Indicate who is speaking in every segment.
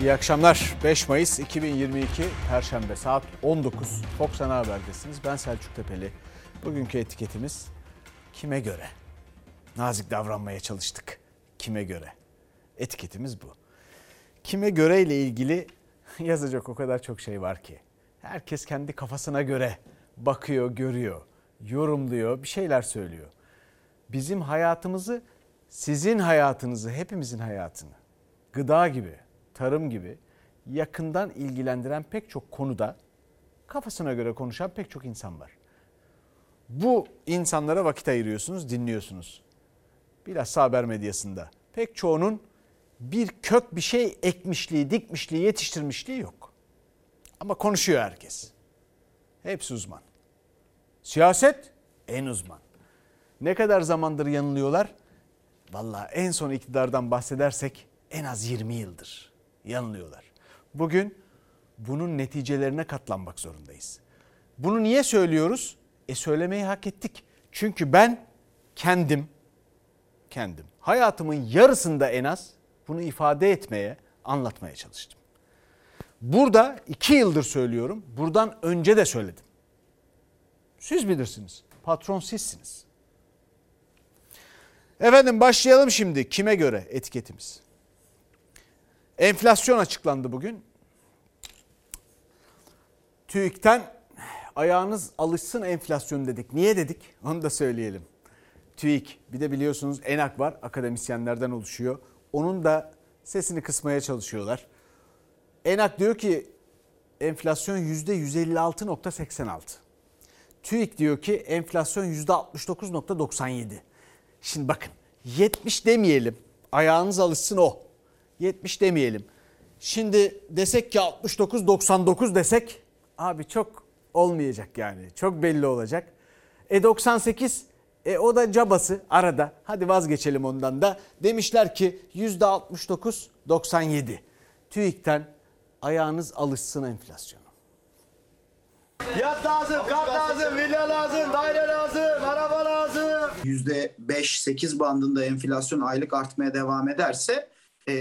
Speaker 1: İyi akşamlar. 5 Mayıs 2022 Perşembe saat 19. Fox Ana Haber'desiniz. Ben Selçuk Tepeli. Bugünkü etiketimiz kime göre? Nazik davranmaya çalıştık. Kime göre? Etiketimiz bu. Kime göre ile ilgili yazacak o kadar çok şey var ki. Herkes kendi kafasına göre bakıyor, görüyor, yorumluyor, bir şeyler söylüyor. Bizim hayatımızı, sizin hayatınızı, hepimizin hayatını gıda gibi, tarım gibi yakından ilgilendiren pek çok konuda kafasına göre konuşan pek çok insan var. Bu insanlara vakit ayırıyorsunuz, dinliyorsunuz. Bilhassa haber medyasında. Pek çoğunun bir kök bir şey ekmişliği, dikmişliği, yetiştirmişliği yok. Ama konuşuyor herkes. Hepsi uzman. Siyaset en uzman. Ne kadar zamandır yanılıyorlar? Valla en son iktidardan bahsedersek en az 20 yıldır yanılıyorlar. Bugün bunun neticelerine katlanmak zorundayız. Bunu niye söylüyoruz? E söylemeyi hak ettik. Çünkü ben kendim kendim hayatımın yarısında en az bunu ifade etmeye, anlatmaya çalıştım. Burada iki yıldır söylüyorum. Buradan önce de söyledim. Siz bilirsiniz. Patron sizsiniz. Efendim başlayalım şimdi. Kime göre etiketimiz? Enflasyon açıklandı bugün. TÜİK'ten ayağınız alışsın enflasyon dedik. Niye dedik? Onu da söyleyelim. TÜİK bir de biliyorsunuz ENAK var akademisyenlerden oluşuyor. Onun da sesini kısmaya çalışıyorlar. ENAK diyor ki enflasyon %156.86. TÜİK diyor ki enflasyon %69.97. Şimdi bakın 70 demeyelim. Ayağınız alışsın o. 70 demeyelim. Şimdi desek ki 69-99 desek abi çok olmayacak yani. Çok belli olacak. E 98 e o da cabası arada. Hadi vazgeçelim ondan da. Demişler ki %69-97. TÜİK'ten ayağınız alışsın enflasyona.
Speaker 2: Yat lazım, kat lazım, villa lazım, daire lazım, araba lazım.
Speaker 3: %5-8 bandında enflasyon aylık artmaya devam ederse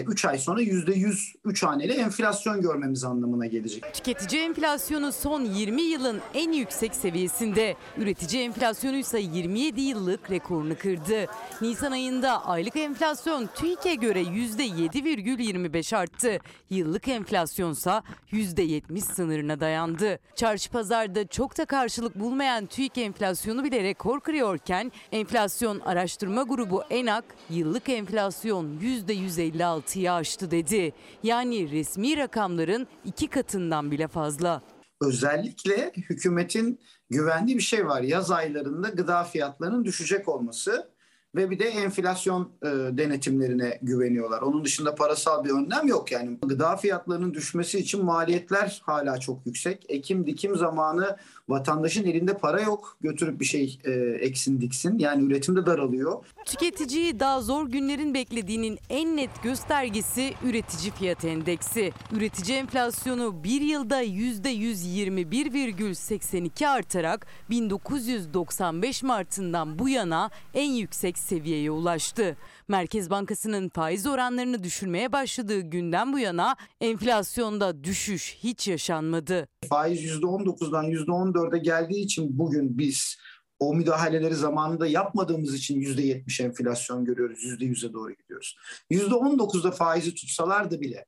Speaker 3: 3 ay sonra %100 3 haneli enflasyon görmemiz anlamına gelecek.
Speaker 4: Tüketici enflasyonu son 20 yılın en yüksek seviyesinde. Üretici enflasyonu ise 27 yıllık rekorunu kırdı. Nisan ayında aylık enflasyon TÜİK'e göre %7,25 arttı. Yıllık enflasyonsa %70 sınırına dayandı. Çarşı pazarda çok da karşılık bulmayan TÜİK enflasyonu bile rekor kırıyorken enflasyon araştırma grubu ENAK yıllık enflasyon %156 %56'yı aştı dedi. Yani resmi rakamların iki katından bile fazla.
Speaker 3: Özellikle hükümetin güvendiği bir şey var. Yaz aylarında gıda fiyatlarının düşecek olması ve bir de enflasyon e, denetimlerine güveniyorlar. Onun dışında parasal bir önlem yok yani. Gıda fiyatlarının düşmesi için maliyetler hala çok yüksek. Ekim dikim zamanı vatandaşın elinde para yok. Götürüp bir şey e, eksin diksin. Yani üretimde daralıyor.
Speaker 4: Tüketiciyi daha zor günlerin beklediğinin en net göstergesi üretici fiyat endeksi. Üretici enflasyonu bir yılda %121,82 artarak 1995 Mart'ından bu yana en yüksek seviyeye ulaştı. Merkez Bankası'nın faiz oranlarını düşürmeye başladığı günden bu yana enflasyonda düşüş hiç yaşanmadı.
Speaker 3: Faiz %19'dan %14'e geldiği için bugün biz o müdahaleleri zamanında yapmadığımız için %70 enflasyon görüyoruz, %100'e doğru gidiyoruz. %19'da faizi tutsalardı bile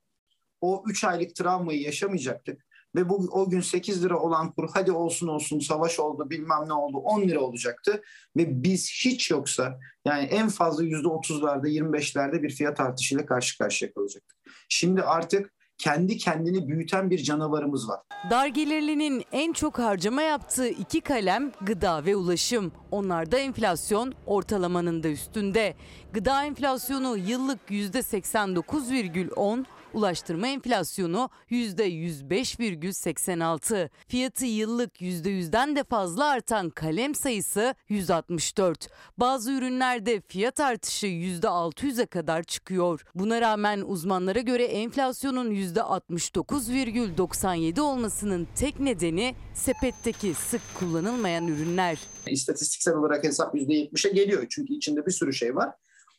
Speaker 3: o 3 aylık travmayı yaşamayacaktık ve bu o gün 8 lira olan kur hadi olsun olsun savaş oldu bilmem ne oldu 10 lira olacaktı ve biz hiç yoksa yani en fazla %30'larda 25'lerde bir fiyat artışıyla karşı karşıya kalacaktık. Şimdi artık kendi kendini büyüten bir canavarımız var.
Speaker 4: Dar gelirlinin en çok harcama yaptığı iki kalem gıda ve ulaşım. Onlarda enflasyon ortalamanın da üstünde. Gıda enflasyonu yıllık %89,10, Ulaştırma enflasyonu %105,86. Fiyatı yıllık %100'den de fazla artan kalem sayısı 164. Bazı ürünlerde fiyat artışı %600'e kadar çıkıyor. Buna rağmen uzmanlara göre enflasyonun %69,97 olmasının tek nedeni sepetteki sık kullanılmayan ürünler.
Speaker 3: İstatistiksel olarak hesap %70'e geliyor çünkü içinde bir sürü şey var.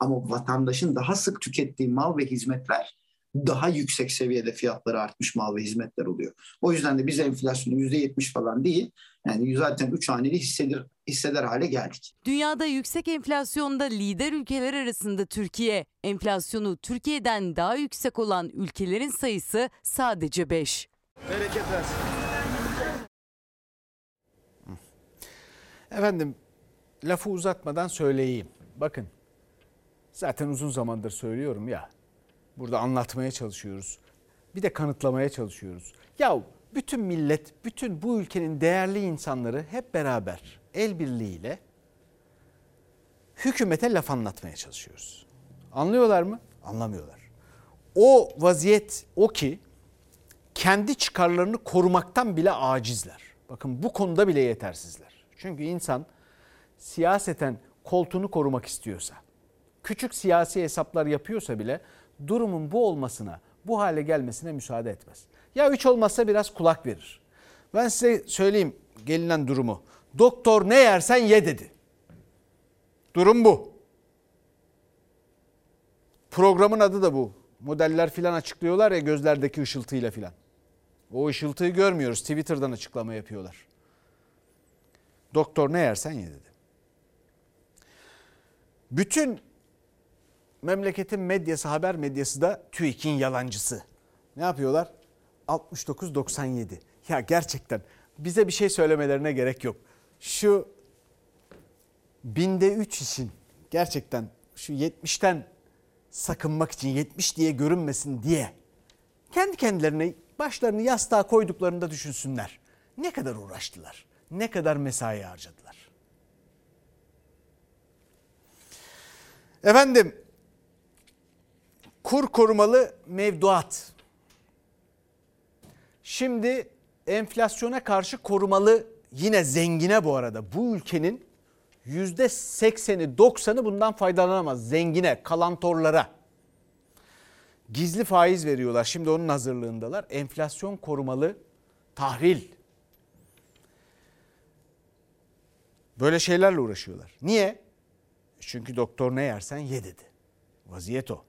Speaker 3: Ama vatandaşın daha sık tükettiği mal ve hizmetler daha yüksek seviyede fiyatları artmış mal ve hizmetler oluyor. O yüzden de biz enflasyonu %70 falan değil yani zaten 3 haneli hisseder, hisseder hale geldik.
Speaker 4: Dünyada yüksek enflasyonda lider ülkeler arasında Türkiye. Enflasyonu Türkiye'den daha yüksek olan ülkelerin sayısı sadece 5.
Speaker 2: Bereket versin.
Speaker 1: Efendim lafı uzatmadan söyleyeyim. Bakın zaten uzun zamandır söylüyorum ya. Burada anlatmaya çalışıyoruz. Bir de kanıtlamaya çalışıyoruz. Ya bütün millet, bütün bu ülkenin değerli insanları hep beraber el birliğiyle hükümete laf anlatmaya çalışıyoruz. Anlıyorlar mı? Anlamıyorlar. O vaziyet o ki kendi çıkarlarını korumaktan bile acizler. Bakın bu konuda bile yetersizler. Çünkü insan siyaseten koltuğunu korumak istiyorsa, küçük siyasi hesaplar yapıyorsa bile durumun bu olmasına, bu hale gelmesine müsaade etmez. Ya üç olmazsa biraz kulak verir. Ben size söyleyeyim gelinen durumu. Doktor ne yersen ye dedi. Durum bu. Programın adı da bu. Modeller filan açıklıyorlar ya gözlerdeki ışıltıyla filan. O ışıltıyı görmüyoruz. Twitter'dan açıklama yapıyorlar. Doktor ne yersen ye dedi. Bütün memleketin medyası, haber medyası da TÜİK'in yalancısı. Ne yapıyorlar? 69-97. Ya gerçekten bize bir şey söylemelerine gerek yok. Şu binde 3 için gerçekten şu 70'ten sakınmak için 70 diye görünmesin diye kendi kendilerine başlarını yastığa koyduklarında düşünsünler. Ne kadar uğraştılar, ne kadar mesai harcadılar. Efendim, kur korumalı mevduat. Şimdi enflasyona karşı korumalı yine zengine bu arada bu ülkenin yüzde sekseni doksanı bundan faydalanamaz zengine kalantorlara. Gizli faiz veriyorlar şimdi onun hazırlığındalar enflasyon korumalı tahril. Böyle şeylerle uğraşıyorlar. Niye? Çünkü doktor ne yersen ye dedi. Vaziyet o.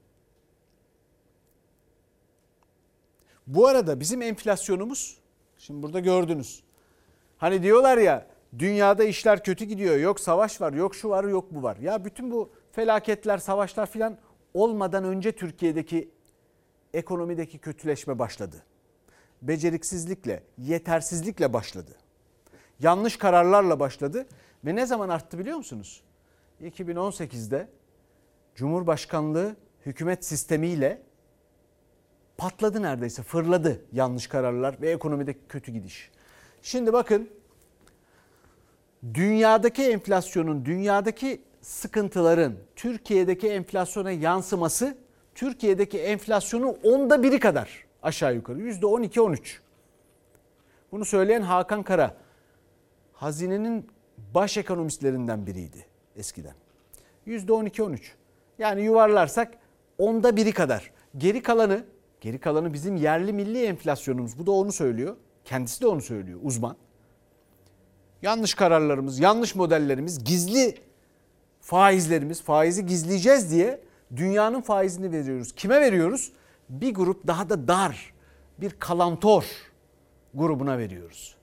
Speaker 1: Bu arada bizim enflasyonumuz şimdi burada gördünüz. Hani diyorlar ya dünyada işler kötü gidiyor. Yok savaş var, yok şu var, yok bu var. Ya bütün bu felaketler, savaşlar filan olmadan önce Türkiye'deki ekonomideki kötüleşme başladı. Beceriksizlikle, yetersizlikle başladı. Yanlış kararlarla başladı ve ne zaman arttı biliyor musunuz? 2018'de Cumhurbaşkanlığı hükümet sistemiyle patladı neredeyse, fırladı yanlış kararlar ve ekonomideki kötü gidiş. Şimdi bakın dünyadaki enflasyonun, dünyadaki sıkıntıların Türkiye'deki enflasyona yansıması Türkiye'deki enflasyonun onda biri kadar aşağı yukarı. Yüzde 12-13. Bunu söyleyen Hakan Kara. Hazinenin baş ekonomistlerinden biriydi eskiden. Yüzde 12-13. Yani yuvarlarsak onda biri kadar. Geri kalanı, geri kalanı bizim yerli milli enflasyonumuz. Bu da onu söylüyor. Kendisi de onu söylüyor uzman. Yanlış kararlarımız, yanlış modellerimiz, gizli faizlerimiz, faizi gizleyeceğiz diye dünyanın faizini veriyoruz. Kime veriyoruz? Bir grup daha da dar, bir kalantor grubuna veriyoruz.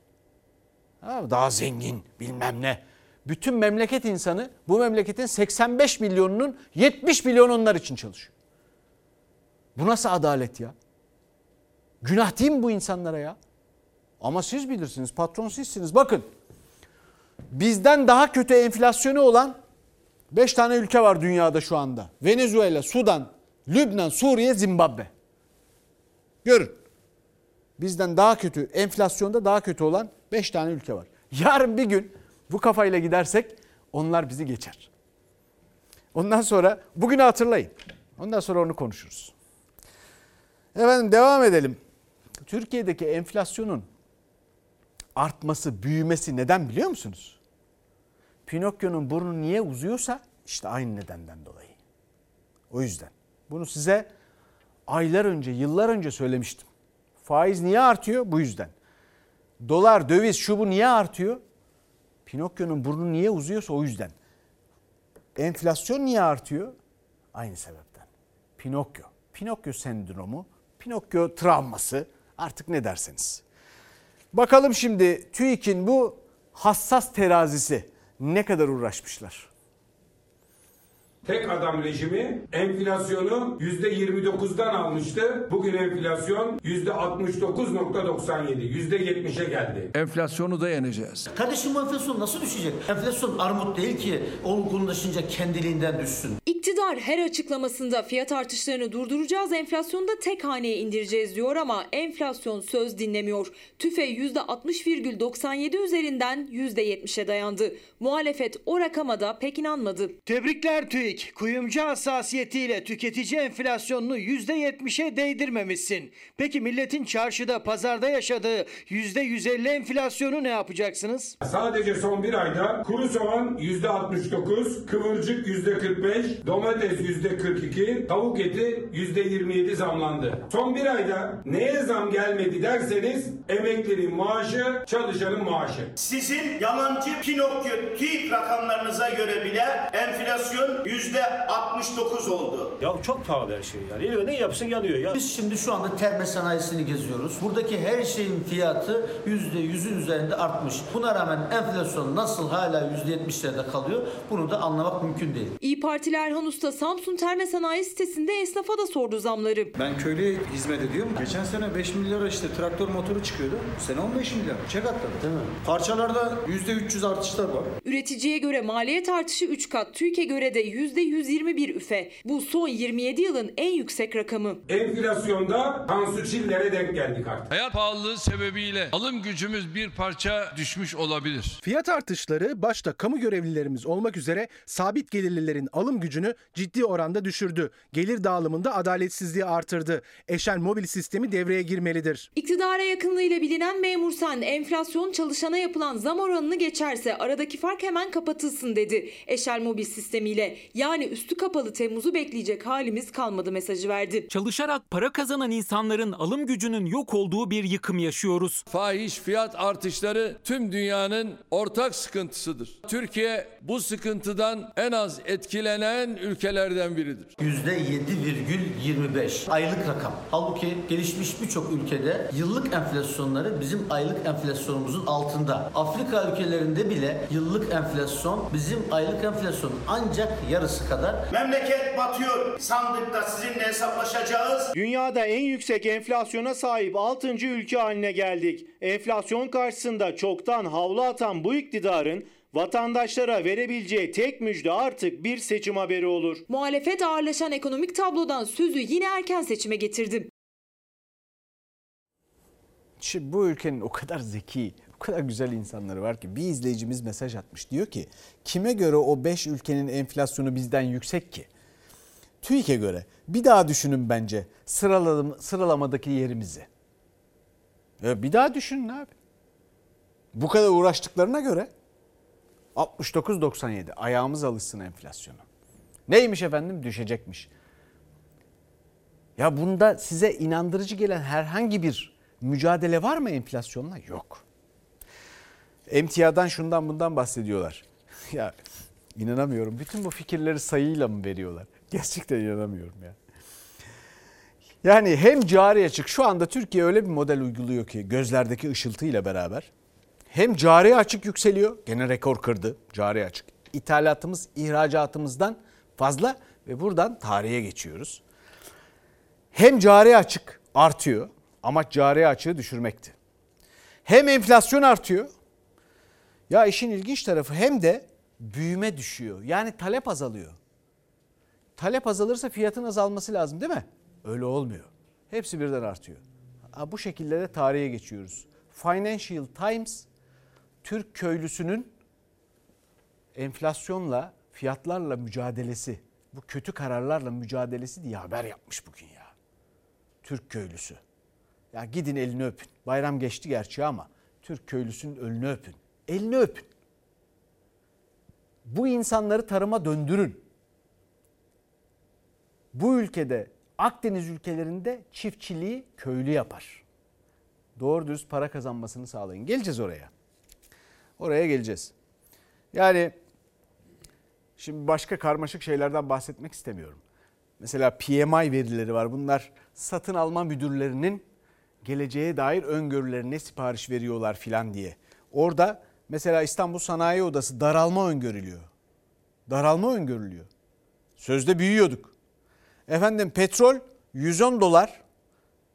Speaker 1: Daha zengin bilmem ne. Bütün memleket insanı bu memleketin 85 milyonunun 70 milyon onlar için çalışıyor. Bu nasıl adalet ya? Günah değil mi bu insanlara ya? Ama siz bilirsiniz, patron sizsiniz. Bakın bizden daha kötü enflasyonu olan 5 tane ülke var dünyada şu anda. Venezuela, Sudan, Lübnan, Suriye, Zimbabwe. Görün. Bizden daha kötü, enflasyonda daha kötü olan 5 tane ülke var. Yarın bir gün bu kafayla gidersek onlar bizi geçer. Ondan sonra bugünü hatırlayın. Ondan sonra onu konuşuruz. Efendim devam edelim. Türkiye'deki enflasyonun artması, büyümesi neden biliyor musunuz? Pinokyo'nun burnu niye uzuyorsa işte aynı nedenden dolayı. O yüzden. Bunu size aylar önce, yıllar önce söylemiştim. Faiz niye artıyor? Bu yüzden. Dolar, döviz, şu bu niye artıyor? Pinokyo'nun burnu niye uzuyorsa o yüzden. Enflasyon niye artıyor? Aynı sebepten. Pinokyo. Pinokyo sendromu Pinokyo travması artık ne derseniz. Bakalım şimdi TÜİK'in bu hassas terazisi ne kadar uğraşmışlar.
Speaker 5: Tek adam rejimi enflasyonu %29'dan almıştı. Bugün enflasyon %69.97, %70'e geldi.
Speaker 6: Enflasyonu da yeneceğiz.
Speaker 7: Kardeşim bu enflasyon nasıl düşecek? Enflasyon armut değil ki olgunlaşınca kendiliğinden düşsün.
Speaker 8: İktidar her açıklamasında fiyat artışlarını durduracağız, enflasyonu da tek haneye indireceğiz diyor ama enflasyon söz dinlemiyor. TÜFE %60,97 üzerinden %70'e dayandı. Muhalefet o rakama da pek inanmadı.
Speaker 9: Tebrikler TÜİK. Kuyumcu hassasiyetiyle tüketici enflasyonunu %70'e değdirmemişsin. Peki milletin çarşıda, pazarda yaşadığı %150 enflasyonu ne yapacaksınız?
Speaker 5: Sadece son bir ayda kuru soğan %69, kıvırcık %45, domates %42, tavuk eti %27 zamlandı. Son bir ayda neye zam gelmedi derseniz emeklinin maaşı, çalışanın maaşı.
Speaker 10: Sizin yalancı Pinokyo TÜİK rakamlarınıza göre bile enflasyon yüzde 69 oldu.
Speaker 11: Ya çok pahalı her şey yani. Ne yapsın yanıyor ya.
Speaker 7: Biz şimdi şu anda terme sanayisini geziyoruz. Buradaki her şeyin fiyatı %100'ün üzerinde artmış. Buna rağmen enflasyon nasıl hala %70'lerde kalıyor bunu da anlamak mümkün değil.
Speaker 8: İyi Partili Erhan Usta Samsun Terme Sanayi sitesinde esnafa da sordu zamları.
Speaker 12: Ben köylüye hizmet ediyorum. Geçen sene 5 milyara işte traktör motoru çıkıyordu. Bu sene 15 milyar. Çek atladı. Değil mi? Parçalarda %300 artışlar var.
Speaker 8: Üreticiye göre maliyet artışı 3 kat, TÜİK'e göre de %121 üfe. Bu son 27 yılın en yüksek rakamı.
Speaker 5: Enflasyonda Tansu Çiller'e denk geldik artık.
Speaker 6: Hayat pahalılığı sebebiyle alım gücümüz bir parça düşmüş olabilir.
Speaker 9: Fiyat artışları başta kamu görevlilerimiz olmak üzere sabit gelirlilerin alım gücünü ciddi oranda düşürdü. Gelir dağılımında adaletsizliği artırdı. Eşen mobil sistemi devreye girmelidir.
Speaker 8: İktidara yakınlığıyla bilinen memur sen enflasyon çalışana yapılan zam oranını geçerse aradaki fark hemen kapatılsın dedi. Eşel mobil sistemiyle yani üstü kapalı Temmuz'u bekleyecek halimiz kalmadı mesajı verdi.
Speaker 13: Çalışarak para kazanan insanların alım gücünün yok olduğu bir yıkım yaşıyoruz.
Speaker 6: Fahiş fiyat artışları tüm dünyanın ortak sıkıntısıdır. Türkiye bu sıkıntıdan en az etkilenen ülkelerden biridir.
Speaker 7: %7,25 aylık rakam. Halbuki gelişmiş birçok ülkede yıllık enflasyonları bizim aylık enflasyonumuzun altında. Afrika ülkelerinde bile yıllık enflasyon bizim aylık enflasyonun ancak yarısı kadar.
Speaker 10: Memleket batıyor. Sandıkta sizinle hesaplaşacağız.
Speaker 9: Dünyada en yüksek enflasyona sahip 6. ülke haline geldik. Enflasyon karşısında çoktan havlu atan bu iktidarın vatandaşlara verebileceği tek müjde artık bir seçim haberi olur.
Speaker 8: Muhalefet ağırlaşan ekonomik tablodan sözü yine erken seçime getirdi.
Speaker 1: Şimdi bu ülkenin o kadar zeki, kadar güzel insanları var ki bir izleyicimiz mesaj atmış. Diyor ki kime göre o 5 ülkenin enflasyonu bizden yüksek ki? TÜİK'e göre bir daha düşünün bence sıralama, sıralamadaki yerimizi. Ya bir daha düşünün abi. Bu kadar uğraştıklarına göre 69.97 ayağımız alışsın enflasyona. Neymiş efendim düşecekmiş. Ya bunda size inandırıcı gelen herhangi bir mücadele var mı enflasyonla? Yok. Emtiadan şundan bundan bahsediyorlar. ya inanamıyorum. Bütün bu fikirleri sayıyla mı veriyorlar? Gerçekten inanamıyorum ya. Yani hem cari açık şu anda Türkiye öyle bir model uyguluyor ki gözlerdeki ışıltıyla beraber. Hem cari açık yükseliyor. Gene rekor kırdı cari açık. İthalatımız ihracatımızdan fazla ve buradan tarihe geçiyoruz. Hem cari açık artıyor. Amaç cari açığı düşürmekti. Hem enflasyon artıyor. Ya işin ilginç tarafı hem de büyüme düşüyor. Yani talep azalıyor. Talep azalırsa fiyatın azalması lazım değil mi? Öyle olmuyor. Hepsi birden artıyor. Bu şekilde de tarihe geçiyoruz. Financial Times Türk köylüsünün enflasyonla, fiyatlarla mücadelesi, bu kötü kararlarla mücadelesi diye haber yapmış bugün ya. Türk köylüsü. Ya gidin elini öpün. Bayram geçti gerçi ama Türk köylüsünün önünü öpün. Elini öpün. Bu insanları tarıma döndürün. Bu ülkede Akdeniz ülkelerinde çiftçiliği köylü yapar. Doğru dürüst para kazanmasını sağlayın. Geleceğiz oraya. Oraya geleceğiz. Yani şimdi başka karmaşık şeylerden bahsetmek istemiyorum. mesela PMI verileri var. Bunlar satın alma müdürlerinin geleceğe dair öngörülerine sipariş veriyorlar filan diye. Orada mesela İstanbul Sanayi Odası daralma öngörülüyor. Daralma öngörülüyor. Sözde büyüyorduk. Efendim petrol 110 dolar.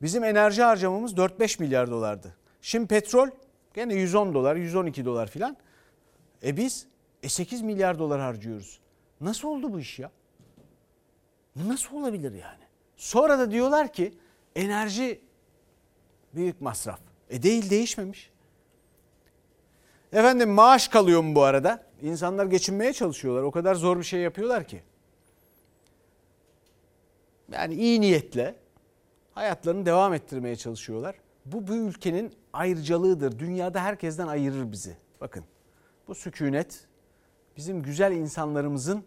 Speaker 1: Bizim enerji harcamamız 4-5 milyar dolardı. Şimdi petrol gene 110 dolar, 112 dolar filan. E biz e 8 milyar dolar harcıyoruz. Nasıl oldu bu iş ya? Bu nasıl olabilir yani? Sonra da diyorlar ki enerji büyük masraf. E değil değişmemiş. Efendim maaş kalıyor mu bu arada? İnsanlar geçinmeye çalışıyorlar. O kadar zor bir şey yapıyorlar ki. Yani iyi niyetle hayatlarını devam ettirmeye çalışıyorlar. Bu bu ülkenin ayrıcalığıdır. Dünyada herkesten ayırır bizi. Bakın bu sükunet bizim güzel insanlarımızın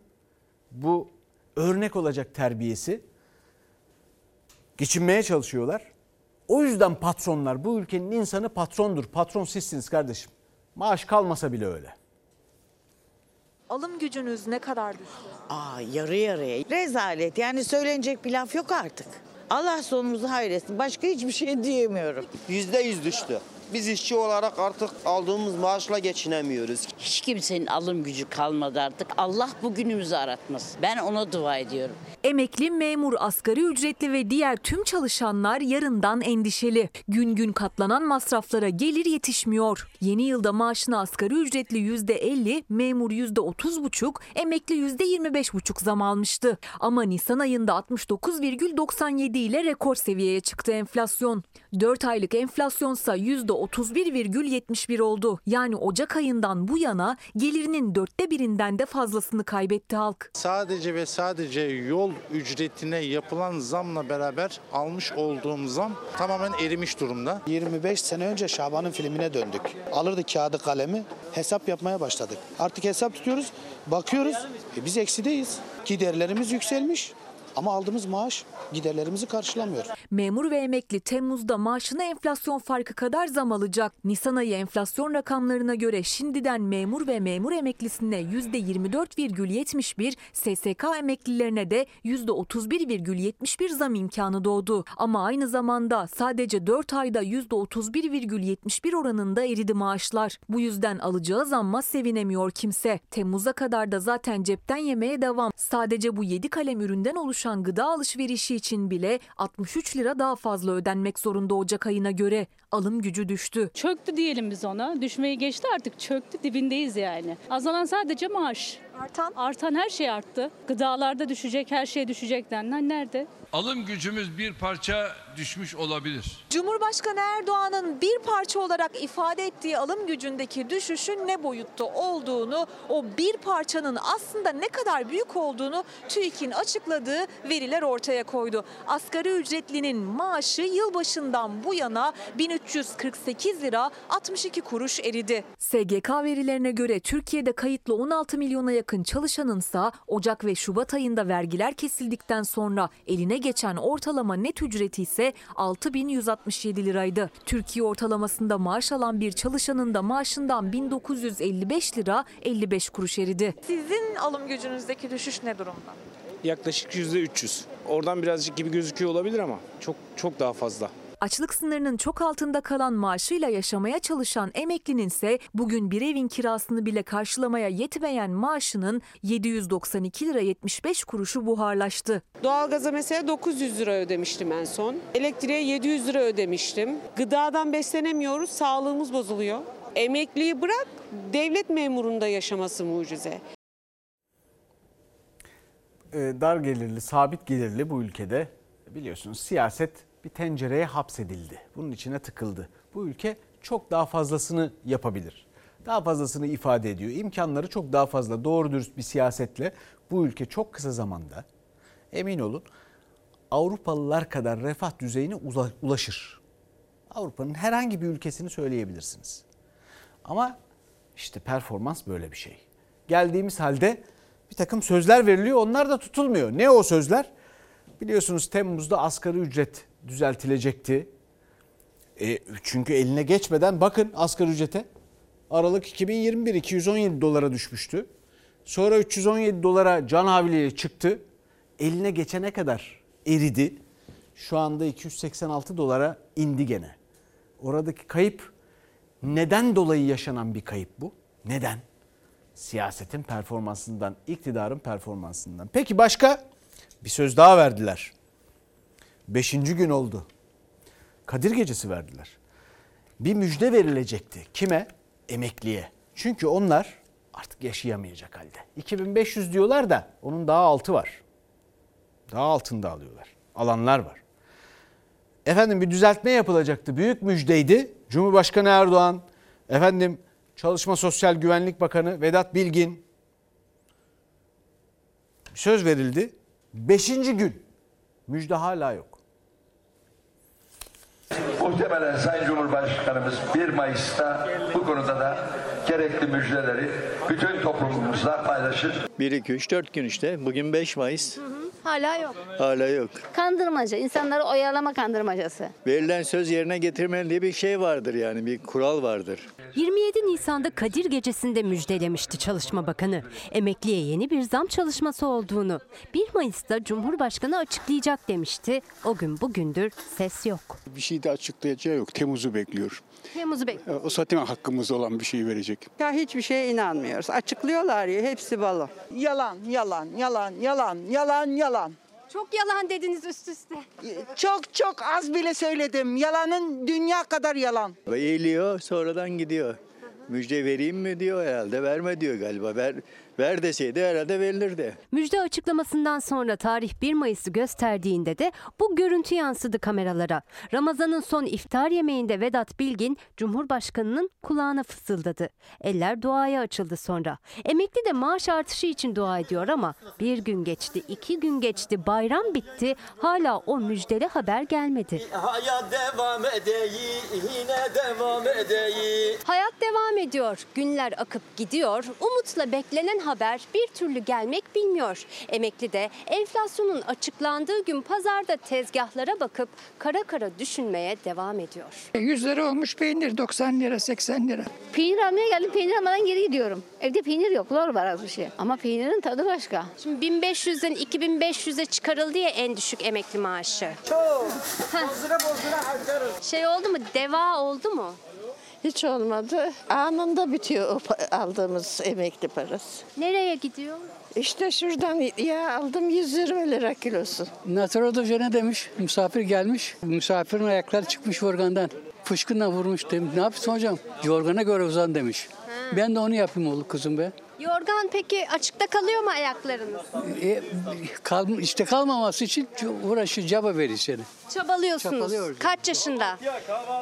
Speaker 1: bu örnek olacak terbiyesi. Geçinmeye çalışıyorlar. O yüzden patronlar bu ülkenin insanı patrondur. Patron sizsiniz kardeşim. Maaş kalmasa bile öyle.
Speaker 14: Alım gücünüz ne kadar düştü?
Speaker 15: Aa yarı yarıya. Rezalet yani söylenecek bir laf yok artık. Allah sonumuzu hayretsin. Başka hiçbir şey diyemiyorum.
Speaker 16: Yüzde yüz düştü. Biz işçi olarak artık aldığımız maaşla geçinemiyoruz.
Speaker 17: Hiç kimsenin alım gücü kalmadı artık. Allah bugünümüzü aratmasın. Ben ona dua ediyorum.
Speaker 14: Emekli, memur, asgari ücretli ve diğer tüm çalışanlar yarından endişeli. Gün gün katlanan masraflara gelir yetişmiyor. Yeni yılda maaşına asgari ücretli %50, memur %30,5, emekli %25,5 zam almıştı. Ama Nisan ayında 69,97 ile rekor seviyeye çıktı enflasyon. 4 aylık enflasyonsa %31,71 oldu. Yani Ocak ayından bu yana gelirinin dörtte birinden de fazlasını kaybetti halk.
Speaker 18: Sadece ve sadece yol ücretine yapılan zamla beraber almış olduğum zam tamamen erimiş durumda.
Speaker 19: 25 sene önce Şaban'ın filmine döndük. Alırdık kağıdı kalemi, hesap yapmaya başladık. Artık hesap tutuyoruz, bakıyoruz. E biz eksideyiz. Giderlerimiz yükselmiş ama aldığımız maaş giderlerimizi karşılamıyor.
Speaker 14: Memur ve emekli Temmuz'da maaşına enflasyon farkı kadar zam alacak. Nisan ayı enflasyon rakamlarına göre şimdiden memur ve memur emeklisine %24,71, SSK emeklilerine de %31,71 zam imkanı doğdu. Ama aynı zamanda sadece 4 ayda %31,71 oranında eridi maaşlar. Bu yüzden alacağı zamma sevinemiyor kimse. Temmuz'a kadar da zaten cepten yemeye devam. Sadece bu 7 kalem üründen oluşan gıda alışverişi için bile 63 lira daha fazla ödenmek zorunda Ocak ayına göre. Alım gücü düştü.
Speaker 20: Çöktü diyelim biz ona. Düşmeyi geçti artık çöktü dibindeyiz yani. Azalan sadece maaş.
Speaker 14: Artan?
Speaker 20: Artan her şey arttı. Gıdalarda düşecek, her şey düşecek denilen nerede?
Speaker 6: Alım gücümüz bir parça düşmüş olabilir.
Speaker 14: Cumhurbaşkanı Erdoğan'ın bir parça olarak ifade ettiği alım gücündeki düşüşün ne boyutta olduğunu, o bir parçanın aslında ne kadar büyük olduğunu TÜİK'in açıkladığı veriler ortaya koydu. Asgari ücretlinin maaşı yılbaşından bu yana 1348 lira 62 kuruş eridi. SGK verilerine göre Türkiye'de kayıtlı 16 milyona yakın çalışanınsa Ocak ve Şubat ayında vergiler kesildikten sonra eline geçen ortalama net ücreti ise 6167 liraydı. Türkiye ortalamasında maaş alan bir çalışanın da maaşından 1955 lira 55 kuruş eridi. Sizin alım gücünüzdeki düşüş ne durumda?
Speaker 21: Yaklaşık yüzde 300. Oradan birazcık gibi gözüküyor olabilir ama çok çok daha fazla.
Speaker 14: Açlık sınırının çok altında kalan maaşıyla yaşamaya çalışan emeklinin ise bugün bir evin kirasını bile karşılamaya yetmeyen maaşının 792 lira 75 kuruşu buharlaştı.
Speaker 22: Doğalgaza mesela 900 lira ödemiştim en son. Elektriğe 700 lira ödemiştim. Gıdadan beslenemiyoruz, sağlığımız bozuluyor. Emekliyi bırak, devlet memurunda yaşaması mucize.
Speaker 1: Ee, dar gelirli, sabit gelirli bu ülkede biliyorsunuz siyaset bir tencereye hapsedildi. Bunun içine tıkıldı. Bu ülke çok daha fazlasını yapabilir. Daha fazlasını ifade ediyor. İmkanları çok daha fazla. Doğru dürüst bir siyasetle bu ülke çok kısa zamanda emin olun Avrupalılar kadar refah düzeyine ulaşır. Avrupa'nın herhangi bir ülkesini söyleyebilirsiniz. Ama işte performans böyle bir şey. Geldiğimiz halde bir takım sözler veriliyor onlar da tutulmuyor. Ne o sözler? Biliyorsunuz Temmuz'da asgari ücret düzeltilecekti. E, çünkü eline geçmeden bakın asgari ücrete. Aralık 2021 217 dolara düşmüştü. Sonra 317 dolara can havliye çıktı. eline geçene kadar eridi. Şu anda 286 dolara indi gene. Oradaki kayıp neden dolayı yaşanan bir kayıp bu? Neden? Siyasetin performansından, iktidarın performansından. Peki başka? Bir söz daha verdiler. Beşinci gün oldu. Kadir Gecesi verdiler. Bir müjde verilecekti. Kime? Emekliye. Çünkü onlar artık yaşayamayacak halde. 2500 diyorlar da onun daha altı var. Daha altında alıyorlar. Alanlar var. Efendim bir düzeltme yapılacaktı. Büyük müjdeydi. Cumhurbaşkanı Erdoğan, efendim Çalışma Sosyal Güvenlik Bakanı Vedat Bilgin söz verildi. Beşinci gün müjde hala yok.
Speaker 23: Muhtemelen Sayın Cumhurbaşkanımız 1 Mayıs'ta bu konuda da gerekli müjdeleri bütün toplumumuzla paylaşır.
Speaker 24: 1, 2, 3, 4 gün işte. Bugün 5 Mayıs.
Speaker 25: Hala yok.
Speaker 24: Hala yok.
Speaker 25: Kandırmaca, insanları oyalama kandırmacası.
Speaker 24: Verilen söz yerine getirmeli diye bir şey vardır yani bir kural vardır.
Speaker 26: 27 Nisan'da Kadir Gecesi'nde müjdelemişti Çalışma Bakanı. Emekliye yeni bir zam çalışması olduğunu. 1 Mayıs'ta Cumhurbaşkanı açıklayacak demişti. O gün bugündür ses yok.
Speaker 27: Bir şey de açıklayacağı yok. Temmuz'u bekliyor.
Speaker 26: Temmuz'u bekliyor.
Speaker 27: O zaten hakkımızda olan bir şey verecek.
Speaker 28: Ya hiçbir şeye inanmıyoruz. Açıklıyorlar ya hepsi balon. Yalan, yalan, yalan, yalan, yalan, yalan.
Speaker 26: Çok yalan dediniz üst üste.
Speaker 28: Çok çok az bile söyledim. Yalanın dünya kadar yalan.
Speaker 24: Eğiliyor sonradan gidiyor. Müjde vereyim mi diyor herhalde verme diyor galiba. Ver, ver deseydi herhalde verilirdi.
Speaker 26: Müjde açıklamasından sonra tarih 1 Mayıs'ı gösterdiğinde de bu görüntü yansıdı kameralara. Ramazan'ın son iftar yemeğinde Vedat Bilgin Cumhurbaşkanı'nın kulağına fısıldadı. Eller duaya açıldı sonra. Emekli de maaş artışı için dua ediyor ama bir gün geçti, iki gün geçti, bayram bitti. Hala o müjdeli haber gelmedi.
Speaker 29: Hayat devam edeyi, yine devam edeyi.
Speaker 26: Hayat devam ediyor. Günler akıp gidiyor. Umutla beklenen haber bir türlü gelmek bilmiyor. Emekli de enflasyonun açıklandığı gün pazarda tezgahlara bakıp kara kara düşünmeye devam ediyor.
Speaker 30: 100 lira olmuş peynir 90 lira 80 lira.
Speaker 25: Peynir almaya geldim, peynir almadan geri gidiyorum. Evde peynir yok, lor var az bir şey. Ama peynirin tadı başka.
Speaker 26: Şimdi 1500'den 2500'e çıkarıldı ya en düşük emekli maaşı.
Speaker 28: Çok. Bozdura bozdura harcarız.
Speaker 26: Şey oldu mu? Deva oldu mu?
Speaker 30: Hiç olmadı. Anında bitiyor o aldığımız emekli parası.
Speaker 26: Nereye gidiyor?
Speaker 30: İşte şuradan ya aldım 120 lira kilosu.
Speaker 31: Naturodoje demiş? Misafir gelmiş. Misafirin ayakları çıkmış yorgandan. Fışkınla vurmuş demiş. Ne yapıyorsun hocam? Yorgana göre uzan demiş. Ben de onu yapayım oğlum kızım be.
Speaker 26: Yorgan peki açıkta kalıyor mu ayaklarınız?
Speaker 31: E, kal, işte kalmaması için uğraşı caba verir seni.
Speaker 26: Çabalıyorsunuz. Kaç yaşında?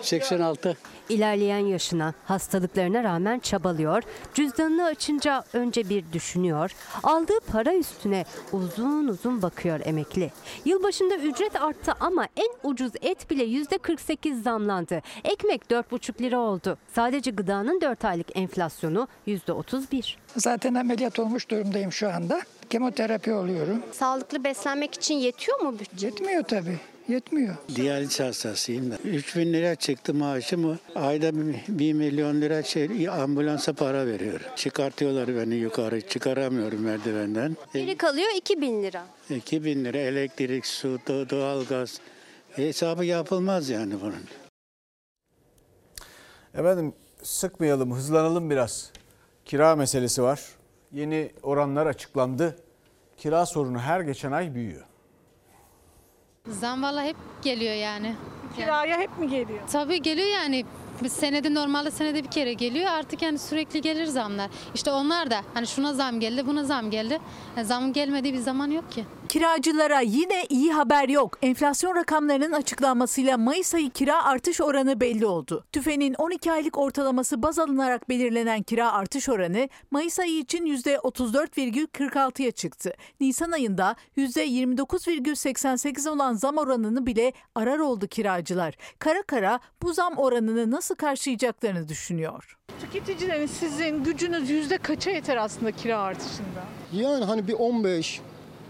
Speaker 31: 86.
Speaker 26: İlerleyen yaşına, hastalıklarına rağmen çabalıyor. Cüzdanını açınca önce bir düşünüyor. Aldığı para üstüne uzun uzun bakıyor emekli. Yılbaşında ücret arttı ama en ucuz et bile %48 zamlandı. Ekmek 4,5 lira oldu. Sadece gıdanın 4 aylık enflasyonu %31.
Speaker 30: Zaten ameliyat olmuş durumdayım şu anda. Kemoterapi oluyorum.
Speaker 26: Sağlıklı beslenmek için yetiyor mu bütçe?
Speaker 30: Yetmiyor tabii. Yetmiyor.
Speaker 32: Diyaliz hastasıyım da. 3 bin lira çıktı maaşım. Ayda 1 milyon lira şey, ambulansa para veriyor. Çıkartıyorlar beni yukarı. Çıkaramıyorum merdivenden.
Speaker 26: Geri kalıyor 2000 lira.
Speaker 32: 2 bin lira elektrik, su, do- doğalgaz. Hesabı yapılmaz yani bunun.
Speaker 1: Efendim sıkmayalım, hızlanalım biraz. Kira meselesi var. Yeni oranlar açıklandı. Kira sorunu her geçen ay büyüyor.
Speaker 33: Zam valla hep geliyor yani.
Speaker 30: Kiraya hep mi geliyor?
Speaker 33: Tabii geliyor yani. Biz senede normalde senede bir kere geliyor. Artık yani sürekli gelir zamlar. İşte onlar da hani şuna zam geldi, buna zam geldi. Yani zam gelmediği bir zaman yok ki.
Speaker 34: Kiracılara yine iyi haber yok. Enflasyon rakamlarının açıklanmasıyla Mayıs ayı kira artış oranı belli oldu. TÜFE'nin 12 aylık ortalaması baz alınarak belirlenen kira artış oranı Mayıs ayı için %34,46'ya çıktı. Nisan ayında %29,88 olan zam oranını bile arar oldu kiracılar. Kara kara bu zam oranını nasıl karşılayacaklarını düşünüyor.
Speaker 30: Tüketicilerin sizin gücünüz yüzde kaça yeter aslında kira artışında?
Speaker 35: Yani hani bir 15,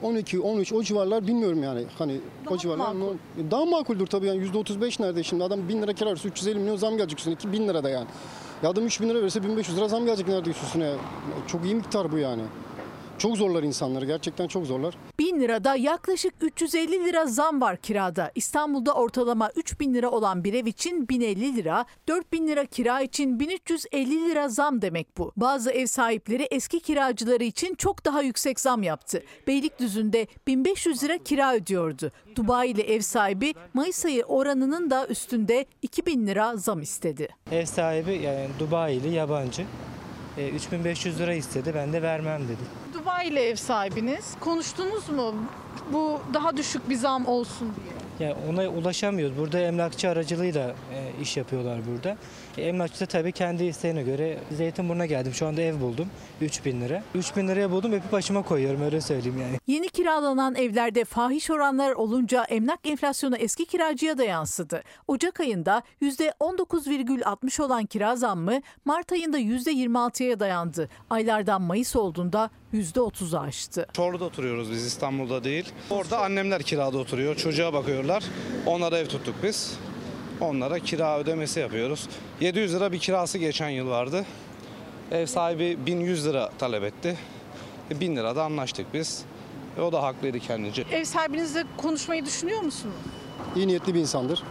Speaker 35: 12, 13 o civarlar bilmiyorum yani. Hani o civarlar
Speaker 30: makul.
Speaker 35: daha makuldür tabii yani %35 nerede şimdi adam 1000 lira kira verse 350 milyon zam gelecek üstüne 2000 lira da yani. Ya adam 3000 lira verirse 1500 lira zam gelecek neredeyse üstüne. Çok iyi miktar bu yani. Çok zorlar insanları gerçekten çok zorlar.
Speaker 34: 1000 lirada yaklaşık 350 lira zam var kirada. İstanbul'da ortalama 3000 lira olan bir ev için 1050 lira, 4000 lira kira için 1350 lira zam demek bu. Bazı ev sahipleri eski kiracıları için çok daha yüksek zam yaptı. Beylikdüzü'nde 1500 lira kira ödüyordu. Dubai'li ev sahibi Mayıs ayı oranının da üstünde 2000 lira zam istedi.
Speaker 36: Ev sahibi yani Dubai'li yabancı. E, 3500 lira istedi ben de vermem dedi.
Speaker 34: İle ev sahibiniz. Konuştunuz mu bu daha düşük bir zam olsun diye?
Speaker 36: Yani ona ulaşamıyoruz. Burada emlakçı aracılığıyla e, iş yapıyorlar burada. E, emlakçı da tabii kendi isteğine göre Zeytinburnu'na geldim. Şu anda ev buldum. 3000 lira. 3000 liraya buldum öpüp başıma koyuyorum öyle söyleyeyim yani.
Speaker 34: Yeni kiralanan evlerde fahiş oranlar olunca emlak enflasyonu eski kiracıya da yansıdı. Ocak ayında %19,60 olan kira zammı Mart ayında %26'ya dayandı. Aylardan Mayıs olduğunda %30'u aştı.
Speaker 37: Çorlu'da oturuyoruz biz İstanbul'da değil. Orada annemler kirada oturuyor. Çocuğa bakıyorlar. Onlara ev tuttuk biz. Onlara kira ödemesi yapıyoruz. 700 lira bir kirası geçen yıl vardı. Ev sahibi 1100 lira talep etti. E, 1000 lira da anlaştık biz. E, o da haklıydı kendince.
Speaker 34: Ev sahibinizle konuşmayı düşünüyor musunuz?
Speaker 35: İyi niyetli bir insandır.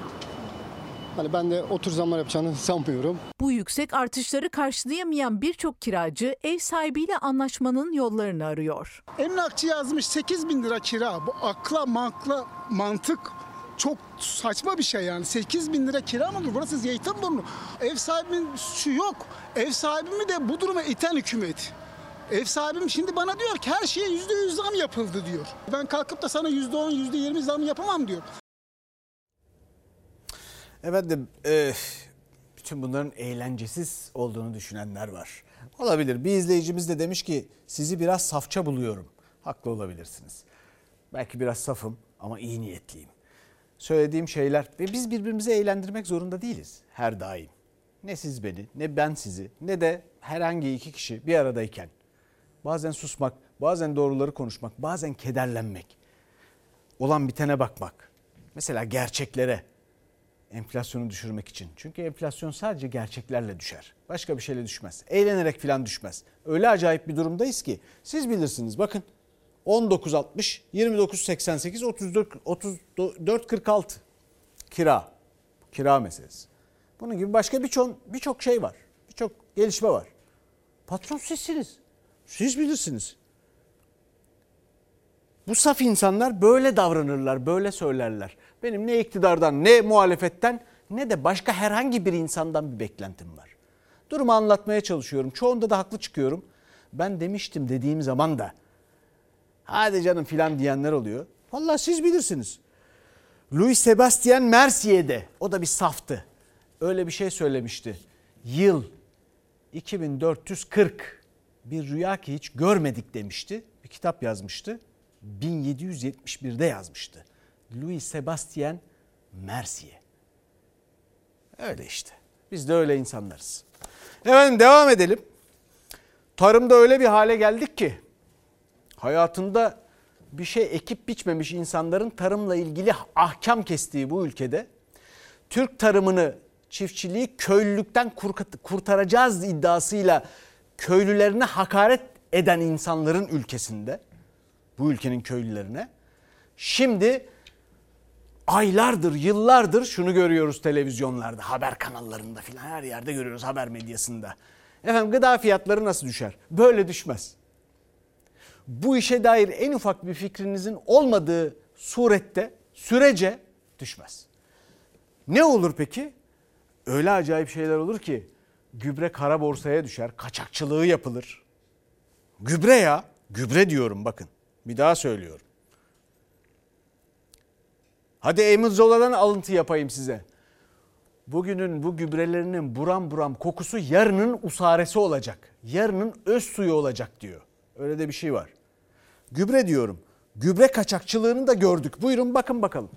Speaker 35: Hani ben de otur zamlar yapacağını sanmıyorum.
Speaker 34: Bu yüksek artışları karşılayamayan birçok kiracı ev sahibiyle anlaşmanın yollarını arıyor.
Speaker 38: Emlakçı yazmış 8 bin lira kira. Bu akla makla mantık çok saçma bir şey yani. 8 bin lira kira mı olur? Burası Zeytinburnu. Ev sahibinin şu yok. Ev sahibimi de bu duruma iten hükümet. Ev sahibim şimdi bana diyor ki her şeye yüzde yüz zam yapıldı diyor. Ben kalkıp da sana yüzde on, yüzde yirmi zam yapamam diyor.
Speaker 1: Efendim e, bütün bunların eğlencesiz olduğunu düşünenler var. Olabilir. Bir izleyicimiz de demiş ki sizi biraz safça buluyorum. Haklı olabilirsiniz. Belki biraz safım ama iyi niyetliyim. Söylediğim şeyler ve biz birbirimizi eğlendirmek zorunda değiliz her daim. Ne siz beni ne ben sizi ne de herhangi iki kişi bir aradayken. Bazen susmak, bazen doğruları konuşmak, bazen kederlenmek. Olan bitene bakmak. Mesela gerçeklere, enflasyonu düşürmek için. Çünkü enflasyon sadece gerçeklerle düşer. Başka bir şeyle düşmez. Eğlenerek falan düşmez. Öyle acayip bir durumdayız ki siz bilirsiniz. Bakın 19.60, 29.88, 34 34.46 kira. Kira meselesi. Bunun gibi başka birçok birçok şey var. Birçok gelişme var. Patron sizsiniz. Siz bilirsiniz. Bu saf insanlar böyle davranırlar, böyle söylerler. Benim ne iktidardan, ne muhalefetten, ne de başka herhangi bir insandan bir beklentim var. Durumu anlatmaya çalışıyorum. Çoğunda da haklı çıkıyorum. Ben demiştim dediğim zaman da hadi canım filan diyenler oluyor. Vallahi siz bilirsiniz. Louis Sebastian Mercier'de o da bir saftı. Öyle bir şey söylemişti. Yıl 2440 bir rüya ki hiç görmedik demişti. Bir kitap yazmıştı. 1771'de yazmıştı. Louis Sebastian Mercier. Öyle işte. Biz de öyle insanlarız. Efendim devam edelim. Tarımda öyle bir hale geldik ki hayatında bir şey ekip biçmemiş insanların tarımla ilgili ahkam kestiği bu ülkede Türk tarımını, çiftçiliği köylülükten kurtaracağız iddiasıyla köylülerine hakaret eden insanların ülkesinde bu ülkenin köylülerine şimdi aylardır, yıllardır şunu görüyoruz televizyonlarda, haber kanallarında filan her yerde görüyoruz haber medyasında. Efendim gıda fiyatları nasıl düşer? Böyle düşmez. Bu işe dair en ufak bir fikrinizin olmadığı surette, sürece düşmez. Ne olur peki? Öyle acayip şeyler olur ki gübre kara borsaya düşer, kaçakçılığı yapılır. Gübre ya, gübre diyorum bakın. Bir daha söylüyorum. Hadi Emil Zola'dan alıntı yapayım size. Bugünün bu gübrelerinin buram buram kokusu yarının usaresi olacak. Yarının öz suyu olacak diyor. Öyle de bir şey var. Gübre diyorum. Gübre kaçakçılığını da gördük. Buyurun bakın bakalım.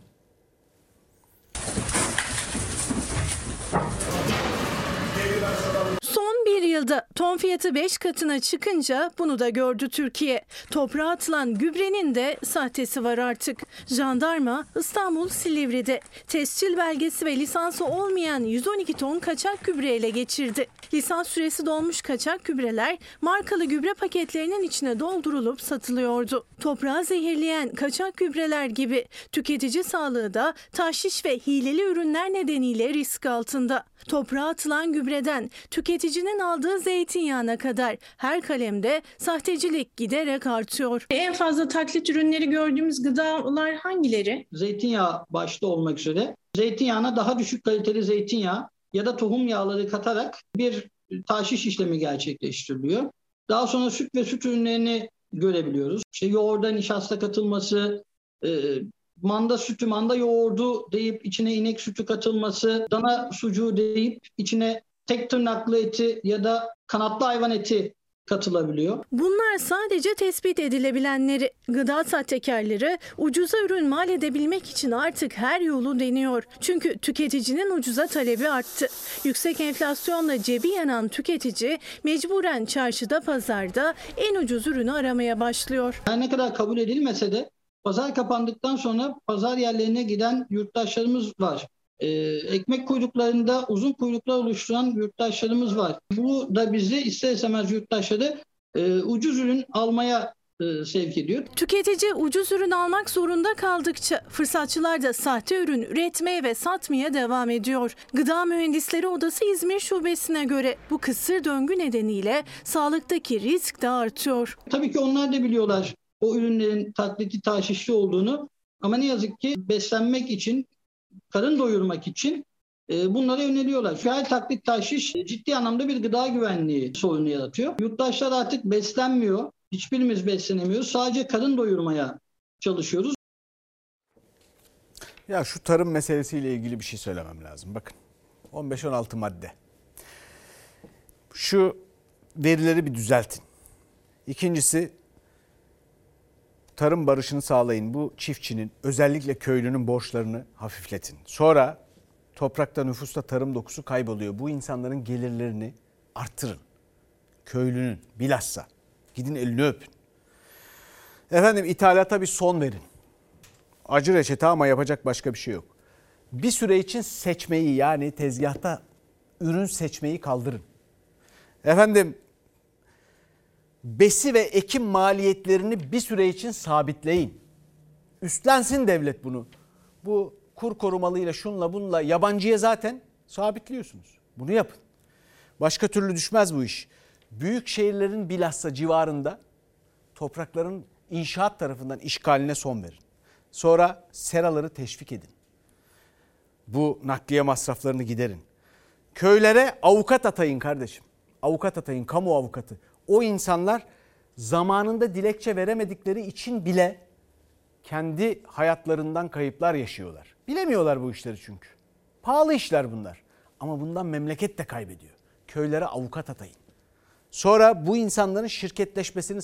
Speaker 39: Son
Speaker 40: bir yılda ton fiyatı 5 katına çıkınca bunu da gördü Türkiye. Toprağa atılan gübrenin de sahtesi var artık. Jandarma İstanbul Silivri'de tescil belgesi ve lisansı olmayan 112 ton kaçak gübre ele geçirdi. Lisans süresi dolmuş kaçak gübreler markalı gübre paketlerinin içine doldurulup satılıyordu. Toprağı zehirleyen kaçak gübreler gibi tüketici sağlığı da tahşiş ve hileli ürünler nedeniyle risk altında. Toprağa atılan gübreden tüketicinin aldığı zeytinyağına kadar her kalemde sahtecilik giderek artıyor.
Speaker 39: En fazla taklit ürünleri gördüğümüz gıdalar hangileri?
Speaker 41: Zeytinyağı başta olmak üzere zeytinyağına daha düşük kaliteli zeytinyağı ya da tohum yağları katarak bir taşiş işlemi gerçekleştiriliyor. Daha sonra süt ve süt ürünlerini görebiliyoruz. İşte yoğurda nişasta katılması, e, manda sütü, manda yoğurdu deyip içine inek sütü katılması, dana sucuğu deyip içine tek tırnaklı eti ya da kanatlı hayvan eti katılabiliyor.
Speaker 40: Bunlar sadece tespit edilebilenleri. Gıda sahtekarları ucuza ürün mal edebilmek için artık her yolu deniyor. Çünkü tüketicinin ucuza talebi arttı. Yüksek enflasyonla cebi yanan tüketici mecburen çarşıda pazarda en ucuz ürünü aramaya başlıyor.
Speaker 41: Her ne kadar kabul edilmese de pazar kapandıktan sonra pazar yerlerine giden yurttaşlarımız var. Ee, ekmek kuyruklarında uzun kuyruklar oluşturan yurttaşlarımız var. Bu da bizi ister istemez yurttaşları e, ucuz ürün almaya e, sevk ediyor.
Speaker 40: Tüketici ucuz ürün almak zorunda kaldıkça fırsatçılar da sahte ürün üretmeye ve satmaya devam ediyor. Gıda Mühendisleri Odası İzmir Şubesi'ne göre bu kısır döngü nedeniyle sağlıktaki risk de artıyor.
Speaker 41: Tabii ki onlar da biliyorlar o ürünlerin taklidi taşişli olduğunu ama ne yazık ki beslenmek için karın doyurmak için e, bunlara yöneliyorlar. Şu her taklit taşiş ciddi anlamda bir gıda güvenliği sorunu yaratıyor. Yurttaşlar artık beslenmiyor. Hiçbirimiz beslenemiyoruz. Sadece karın doyurmaya çalışıyoruz.
Speaker 1: Ya şu tarım meselesiyle ilgili bir şey söylemem lazım. Bakın 15-16 madde. Şu verileri bir düzeltin. İkincisi tarım barışını sağlayın. Bu çiftçinin özellikle köylünün borçlarını hafifletin. Sonra toprakta nüfusta tarım dokusu kayboluyor. Bu insanların gelirlerini arttırın. Köylünün bilhassa. Gidin elini öpün. Efendim ithalata bir son verin. Acı reçete ama yapacak başka bir şey yok. Bir süre için seçmeyi yani tezgahta ürün seçmeyi kaldırın. Efendim besi ve ekim maliyetlerini bir süre için sabitleyin. Üstlensin devlet bunu. Bu kur korumalıyla şunla bunla yabancıya zaten sabitliyorsunuz. Bunu yapın. Başka türlü düşmez bu iş. Büyük şehirlerin bilhassa civarında toprakların inşaat tarafından işgaline son verin. Sonra seraları teşvik edin. Bu nakliye masraflarını giderin. Köylere avukat atayın kardeşim. Avukat atayın, kamu avukatı. O insanlar zamanında dilekçe veremedikleri için bile kendi hayatlarından kayıplar yaşıyorlar. Bilemiyorlar bu işleri çünkü. Pahalı işler bunlar. Ama bundan memleket de kaybediyor. Köylere avukat atayın. Sonra bu insanların şirketleşmesini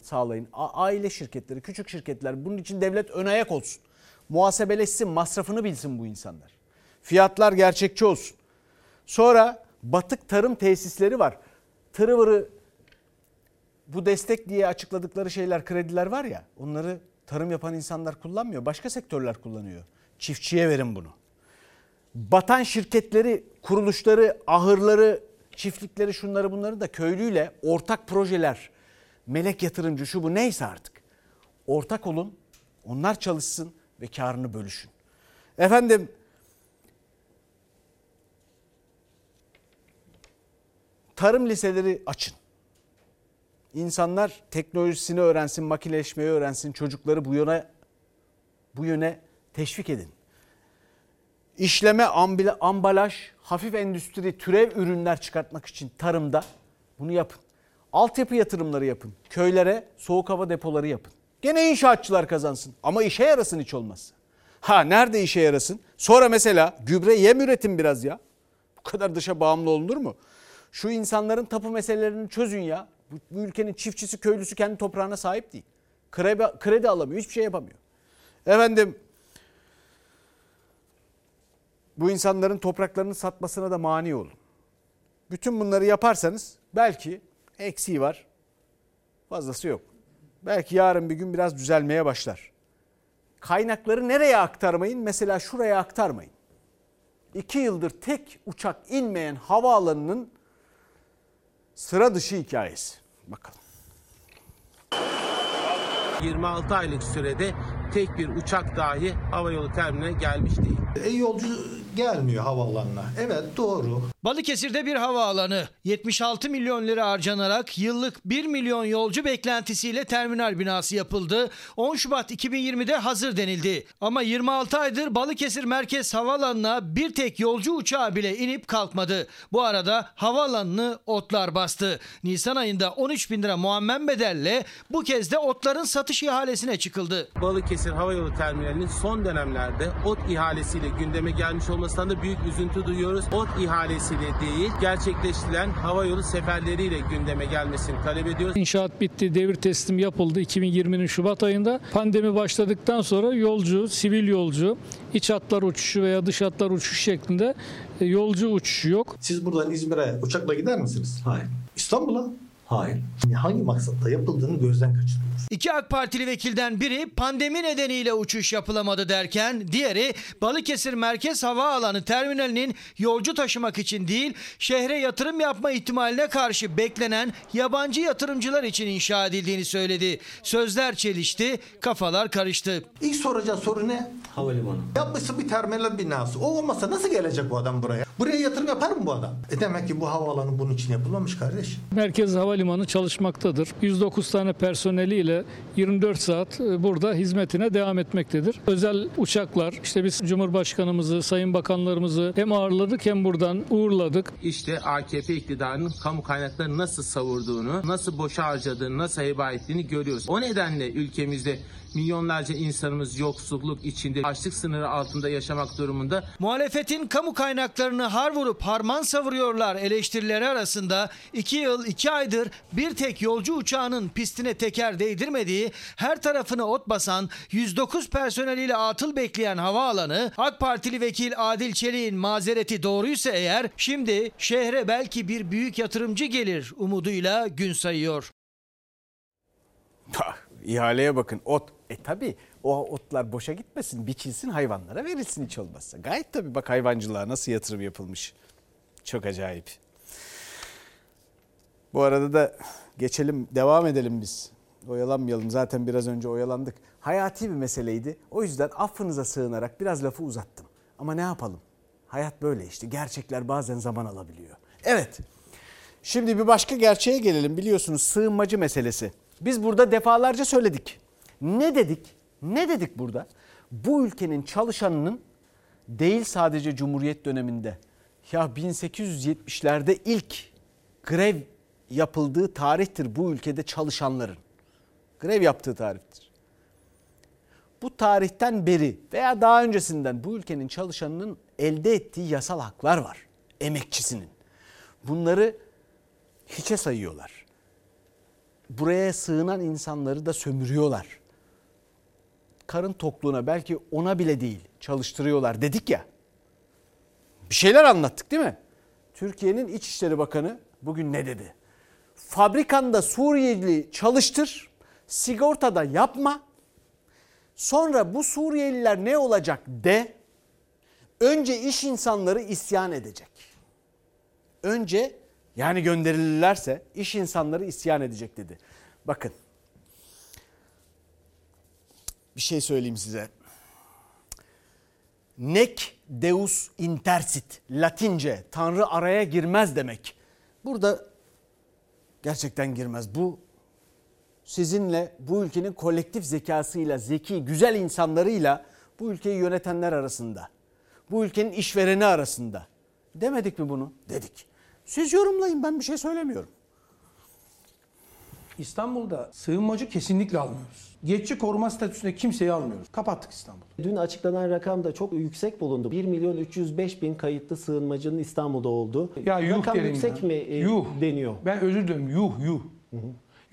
Speaker 1: sağlayın. Aile şirketleri, küçük şirketler bunun için devlet ön ayak olsun. Muhasebeleşsin, masrafını bilsin bu insanlar. Fiyatlar gerçekçi olsun. Sonra batık tarım tesisleri var. Tırıvırı bu destek diye açıkladıkları şeyler, krediler var ya onları tarım yapan insanlar kullanmıyor. Başka sektörler kullanıyor. Çiftçiye verin bunu. Batan şirketleri, kuruluşları, ahırları, çiftlikleri şunları bunları da köylüyle ortak projeler, melek yatırımcı şu bu neyse artık. Ortak olun, onlar çalışsın ve karını bölüşün. Efendim tarım liseleri açın. İnsanlar teknolojisini öğrensin, makineleşmeyi öğrensin, çocukları bu yöne bu yöne teşvik edin. İşleme, ambalaj, hafif endüstri, türev ürünler çıkartmak için tarımda bunu yapın. Altyapı yatırımları yapın. Köylere soğuk hava depoları yapın. Gene inşaatçılar kazansın ama işe yarasın hiç olmazsa. Ha nerede işe yarasın? Sonra mesela gübre yem üretin biraz ya. Bu kadar dışa bağımlı olunur mu? Şu insanların tapu meselelerini çözün ya. Bu, bu ülkenin çiftçisi, köylüsü kendi toprağına sahip değil. Kredi, kredi alamıyor, hiçbir şey yapamıyor. Efendim bu insanların topraklarını satmasına da mani olun. Bütün bunları yaparsanız belki eksiği var. Fazlası yok. Belki yarın bir gün biraz düzelmeye başlar. Kaynakları nereye aktarmayın? Mesela şuraya aktarmayın. İki yıldır tek uçak inmeyen havaalanının sıra dışı hikayesi. Bakalım.
Speaker 42: 26 aylık sürede tek bir uçak dahi havayolu terminaline gelmiş değil.
Speaker 12: E, yolcu gelmiyor havaalanına. Evet doğru.
Speaker 9: Balıkesir'de bir havaalanı 76 milyon lira harcanarak yıllık 1 milyon yolcu beklentisiyle terminal binası yapıldı. 10 Şubat 2020'de hazır denildi. Ama 26 aydır Balıkesir Merkez Havaalanı'na bir tek yolcu uçağı bile inip kalkmadı. Bu arada havaalanını otlar bastı. Nisan ayında 13 bin lira muammen bedelle bu kez de otların satış ihalesine çıkıldı.
Speaker 42: Balıkesir Havayolu Terminali'nin son dönemlerde ot ihalesiyle gündeme gelmiş olmasından da büyük üzüntü duyuyoruz. Ot ihalesiyle değil, gerçekleştirilen havayolu seferleriyle gündeme gelmesini talep ediyoruz.
Speaker 43: İnşaat bitti, devir teslim yapıldı 2020'nin Şubat ayında. Pandemi başladıktan sonra yolcu, sivil yolcu, iç hatlar uçuşu veya dış hatlar uçuşu şeklinde e, yolcu uçuşu yok.
Speaker 12: Siz buradan İzmir'e uçakla gider misiniz? Hayır. İstanbul'a? Hayır. Hangi maksatla yapıldığını gözden kaçırıyoruz.
Speaker 9: İki AK Partili vekilden biri pandemi nedeniyle uçuş yapılamadı derken diğeri Balıkesir Merkez Havaalanı terminalinin yolcu taşımak için değil şehre yatırım yapma ihtimaline karşı beklenen yabancı yatırımcılar için inşa edildiğini söyledi. Sözler çelişti, kafalar karıştı.
Speaker 12: İlk soracağı soru ne? Havalimanı. Yapmışsın bir terminal binası. O olmasa nasıl gelecek bu adam buraya? Buraya yatırım yapar mı bu adam? E demek ki bu havaalanı bunun için yapılmamış kardeş.
Speaker 43: Merkez Havalimanı çalışmaktadır. 109 tane personeliyle 24 saat e, burada hizmetine devam etmektedir. Özel uçaklar, işte biz Cumhurbaşkanımızı, Sayın Bakanlarımızı hem ağırladık hem buradan uğurladık.
Speaker 42: İşte AKP iktidarının kamu kaynaklarını nasıl savurduğunu, nasıl boşa harcadığını, nasıl heba ettiğini görüyoruz. O nedenle ülkemizde milyonlarca insanımız yoksulluk içinde, açlık sınırı altında yaşamak durumunda.
Speaker 9: Muhalefetin kamu kaynaklarını har vurup harman savuruyorlar eleştirileri arasında 2 yıl 2 aydır bir tek yolcu uçağının pistine teker değdirmediği, her tarafını ot basan 109 personeliyle atıl bekleyen havaalanı AK Partili vekil Adil Çelik'in mazereti doğruysa eğer şimdi şehre belki bir büyük yatırımcı gelir umuduyla gün sayıyor.
Speaker 1: Ah, İhaleye bakın ot. E tabi o otlar boşa gitmesin biçilsin hayvanlara verilsin hiç olmazsa. Gayet tabi bak hayvancılığa nasıl yatırım yapılmış. Çok acayip. Bu arada da geçelim devam edelim biz. Oyalanmayalım zaten biraz önce oyalandık. Hayati bir meseleydi. O yüzden affınıza sığınarak biraz lafı uzattım. Ama ne yapalım? Hayat böyle işte. Gerçekler bazen zaman alabiliyor. Evet. Şimdi bir başka gerçeğe gelelim. Biliyorsunuz sığınmacı meselesi. Biz burada defalarca söyledik. Ne dedik? Ne dedik burada? Bu ülkenin çalışanının değil sadece Cumhuriyet döneminde ya 1870'lerde ilk grev yapıldığı tarihtir bu ülkede çalışanların. Grev yaptığı tarihtir. Bu tarihten beri veya daha öncesinden bu ülkenin çalışanının elde ettiği yasal haklar var. Emekçisinin. Bunları hiçe sayıyorlar. Buraya sığınan insanları da sömürüyorlar. Karın tokluğuna belki ona bile değil çalıştırıyorlar dedik ya. Bir şeyler anlattık değil mi? Türkiye'nin İçişleri Bakanı bugün ne dedi? Fabrikanda Suriyeli çalıştır, sigortada yapma. Sonra bu Suriyeliler ne olacak de. Önce iş insanları isyan edecek. Önce yani gönderilirlerse iş insanları isyan edecek dedi. Bakın. Bir şey söyleyeyim size. Nec deus intersit. Latince Tanrı araya girmez demek. Burada gerçekten girmez. Bu sizinle bu ülkenin kolektif zekasıyla, zeki, güzel insanlarıyla bu ülkeyi yönetenler arasında. Bu ülkenin işvereni arasında. Demedik mi bunu? Dedik. Siz yorumlayın ben bir şey söylemiyorum.
Speaker 44: İstanbul'da sığınmacı kesinlikle almıyoruz. Geçici koruma statüsünde kimseyi almıyoruz. Kapattık İstanbul'u.
Speaker 45: Dün açıklanan rakam da çok yüksek bulundu. 1 milyon 305 bin kayıtlı sığınmacının İstanbul'da olduğu.
Speaker 44: Ya yuh
Speaker 45: rakam
Speaker 44: derim
Speaker 45: yüksek
Speaker 44: ya.
Speaker 45: mi e,
Speaker 44: yuh.
Speaker 45: deniyor?
Speaker 44: Ben özür dilerim yuh yuh.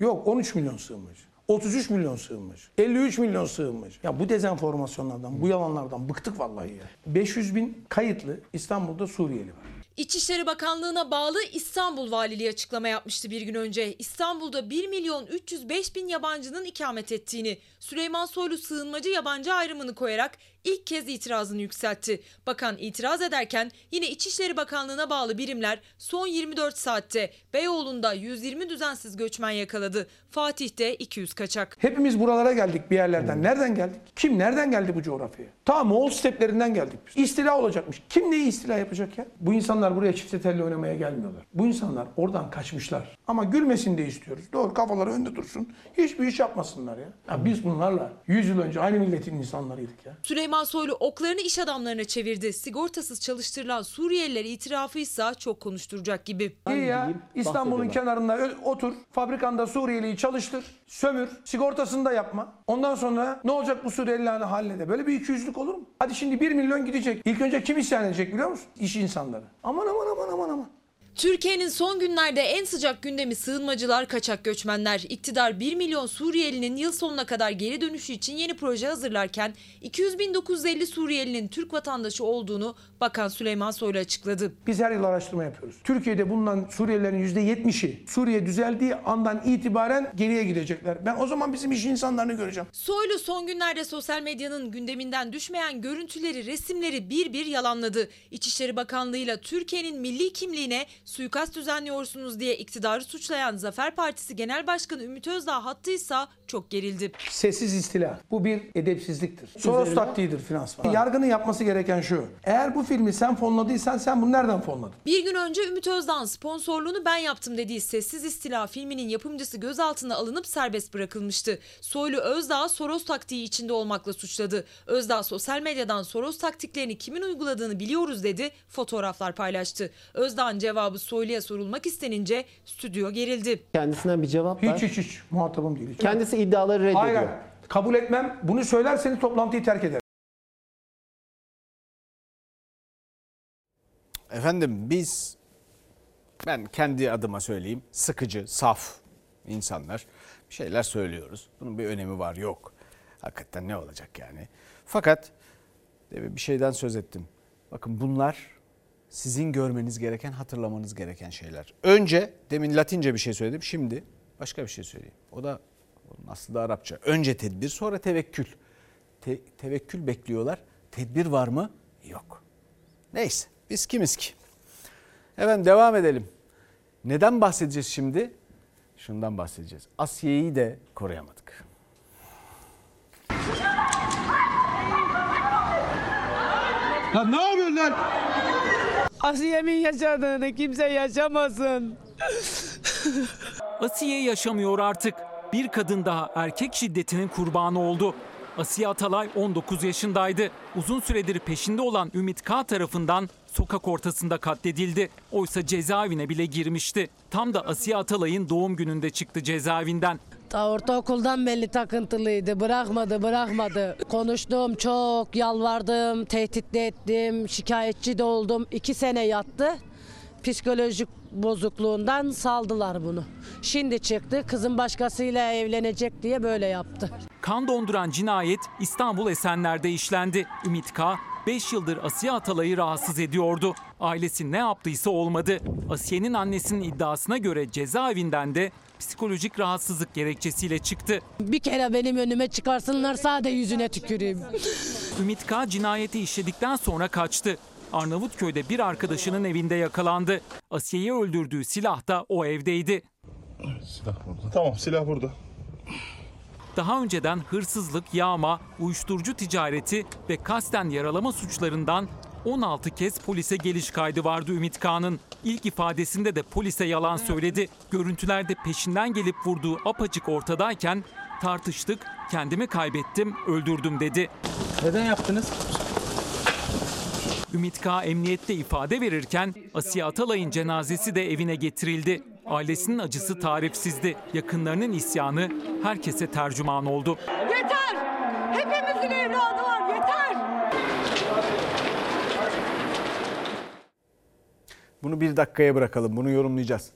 Speaker 44: Yok 13 milyon sığınmacı. 33 milyon sığınmacı. 53 milyon sığınmacı. Ya bu dezenformasyonlardan, bu yalanlardan bıktık vallahi ya. 500 bin kayıtlı İstanbul'da Suriyeli var.
Speaker 8: İçişleri Bakanlığı'na bağlı İstanbul Valiliği açıklama yapmıştı bir gün önce. İstanbul'da 1 milyon 305 bin yabancının ikamet ettiğini, Süleyman Soylu sığınmacı yabancı ayrımını koyarak ilk kez itirazını yükseltti. Bakan itiraz ederken yine İçişleri Bakanlığı'na bağlı birimler son 24 saatte Beyoğlu'nda 120 düzensiz göçmen yakaladı. Fatih'te 200 kaçak.
Speaker 44: Hepimiz buralara geldik bir yerlerden. Nereden geldik? Kim nereden geldi bu coğrafyaya? Ta Moğol steplerinden geldik biz. İstila olacakmış. Kim neyi istila yapacak ya? Bu insanlar buraya çifte telli oynamaya gelmiyorlar. Bu insanlar oradan kaçmışlar. Ama gülmesin de istiyoruz. Doğru kafaları önde dursun. Hiçbir iş yapmasınlar ya. ya biz bunlarla 100 yıl önce aynı milletin insanlarıydık ya.
Speaker 8: Süleyman Soylu oklarını iş adamlarına çevirdi. Sigortasız çalıştırılan Suriyeliler itirafı ise çok konuşturacak gibi.
Speaker 44: İyi ya İstanbul'un kenarında otur. Fabrikanda Suriyeliyi çalıştır. Sömür. Sigortasını da yapma. Ondan sonra ne olacak bu Suriyelilerin haline Böyle bir ikiyüzlülük olur mu? Hadi şimdi 1 milyon gidecek. İlk önce kim isyan edecek biliyor musun? İş insanları. Aman aman aman aman aman.
Speaker 8: Türkiye'nin son günlerde en sıcak gündemi sığınmacılar, kaçak göçmenler. İktidar 1 milyon Suriyelinin yıl sonuna kadar geri dönüşü için yeni proje hazırlarken 200.950 Suriyelinin Türk vatandaşı olduğunu Bakan Süleyman Soylu açıkladı.
Speaker 44: Biz her yıl araştırma yapıyoruz. Türkiye'de bulunan Suriyelilerin %70'i Suriye düzeldiği andan itibaren geriye gidecekler. Ben o zaman bizim iş insanlarını göreceğim.
Speaker 8: Soylu son günlerde sosyal medyanın gündeminden düşmeyen görüntüleri, resimleri bir bir yalanladı. İçişleri Bakanlığı'yla Türkiye'nin milli kimliğine suikast düzenliyorsunuz diye iktidarı suçlayan Zafer Partisi Genel Başkanı Ümit Özdağ hattıysa çok gerildi.
Speaker 44: Sessiz istila. Bu bir edepsizliktir. Soros taktiğidir finansman. Yargının yapması gereken şu. Eğer bu filmi sen fonladıysan sen bunu nereden fonladın?
Speaker 8: Bir gün önce Ümit Özdağ'ın sponsorluğunu ben yaptım dediği Sessiz İstila filminin yapımcısı gözaltına alınıp serbest bırakılmıştı. Soylu Özdağ Soros taktiği içinde olmakla suçladı. Özdağ sosyal medyadan Soros taktiklerini kimin uyguladığını biliyoruz dedi, fotoğraflar paylaştı. Özdağ'ın cevabı Soylu'ya sorulmak istenince stüdyo gerildi.
Speaker 45: Kendisinden bir cevap var.
Speaker 44: Hiç hiç hiç muhatabım değil. Hiç.
Speaker 45: Kendisi iddiaları reddediyor.
Speaker 44: Hayır. Kabul etmem. Bunu söylerseniz toplantıyı terk ederim.
Speaker 1: Efendim biz ben kendi adıma söyleyeyim sıkıcı, saf insanlar bir şeyler söylüyoruz. Bunun bir önemi var yok. Hakikaten ne olacak yani. Fakat demin bir şeyden söz ettim. Bakın bunlar sizin görmeniz gereken, hatırlamanız gereken şeyler. Önce demin Latince bir şey söyledim. Şimdi başka bir şey söyleyeyim. O da aslında Arapça. Önce tedbir, sonra tevekkül. Te- tevekkül bekliyorlar. Tedbir var mı? Yok. Neyse biz kimiz ki? Efendim devam edelim. Neden bahsedeceğiz şimdi? Şundan bahsedeceğiz. Asiye'yi de koruyamadık.
Speaker 46: Lan ne yapıyorsun lan?
Speaker 47: Asiye'min yaşadığını kimse yaşamasın.
Speaker 13: Asiye yaşamıyor artık. Bir kadın daha erkek şiddetinin kurbanı oldu. Asiye Atalay 19 yaşındaydı. Uzun süredir peşinde olan Ümit K tarafından sokak ortasında katledildi. Oysa cezaevine bile girmişti. Tam da Asiye Atalay'ın doğum gününde çıktı cezaevinden.
Speaker 47: Ta ortaokuldan belli takıntılıydı. Bırakmadı, bırakmadı. Konuştum çok, yalvardım, tehdit ettim, şikayetçi de oldum. İki sene yattı. Psikolojik bozukluğundan saldılar bunu. Şimdi çıktı, kızın başkasıyla evlenecek diye böyle yaptı.
Speaker 13: Kan donduran cinayet İstanbul Esenler'de işlendi. Ümit K. 5 yıldır Asiye Atalay'ı rahatsız ediyordu. Ailesi ne yaptıysa olmadı. Asiye'nin annesinin iddiasına göre cezaevinden de psikolojik rahatsızlık gerekçesiyle çıktı.
Speaker 47: Bir kere benim önüme çıkarsınlar sade yüzüne tüküreyim.
Speaker 13: Ümit K. cinayeti işledikten sonra kaçtı. Arnavutköy'de bir arkadaşının evinde yakalandı. Asiye'yi öldürdüğü silah da o evdeydi.
Speaker 46: Silah burada. Tamam silah burada.
Speaker 13: Daha önceden hırsızlık, yağma, uyuşturucu ticareti ve kasten yaralama suçlarından 16 kez polise geliş kaydı vardı Ümit Kağan'ın. İlk ifadesinde de polise yalan söyledi. Görüntülerde peşinden gelip vurduğu apaçık ortadayken tartıştık, kendimi kaybettim, öldürdüm dedi.
Speaker 46: Neden yaptınız?
Speaker 13: Ümit K. emniyette ifade verirken Asiye Atalay'ın cenazesi de evine getirildi. Ailesinin acısı tarifsizdi. Yakınlarının isyanı herkese tercüman oldu.
Speaker 47: Yeter! Hepimizin evladı var, yeter!
Speaker 1: Bunu bir dakikaya bırakalım. Bunu yorumlayacağız.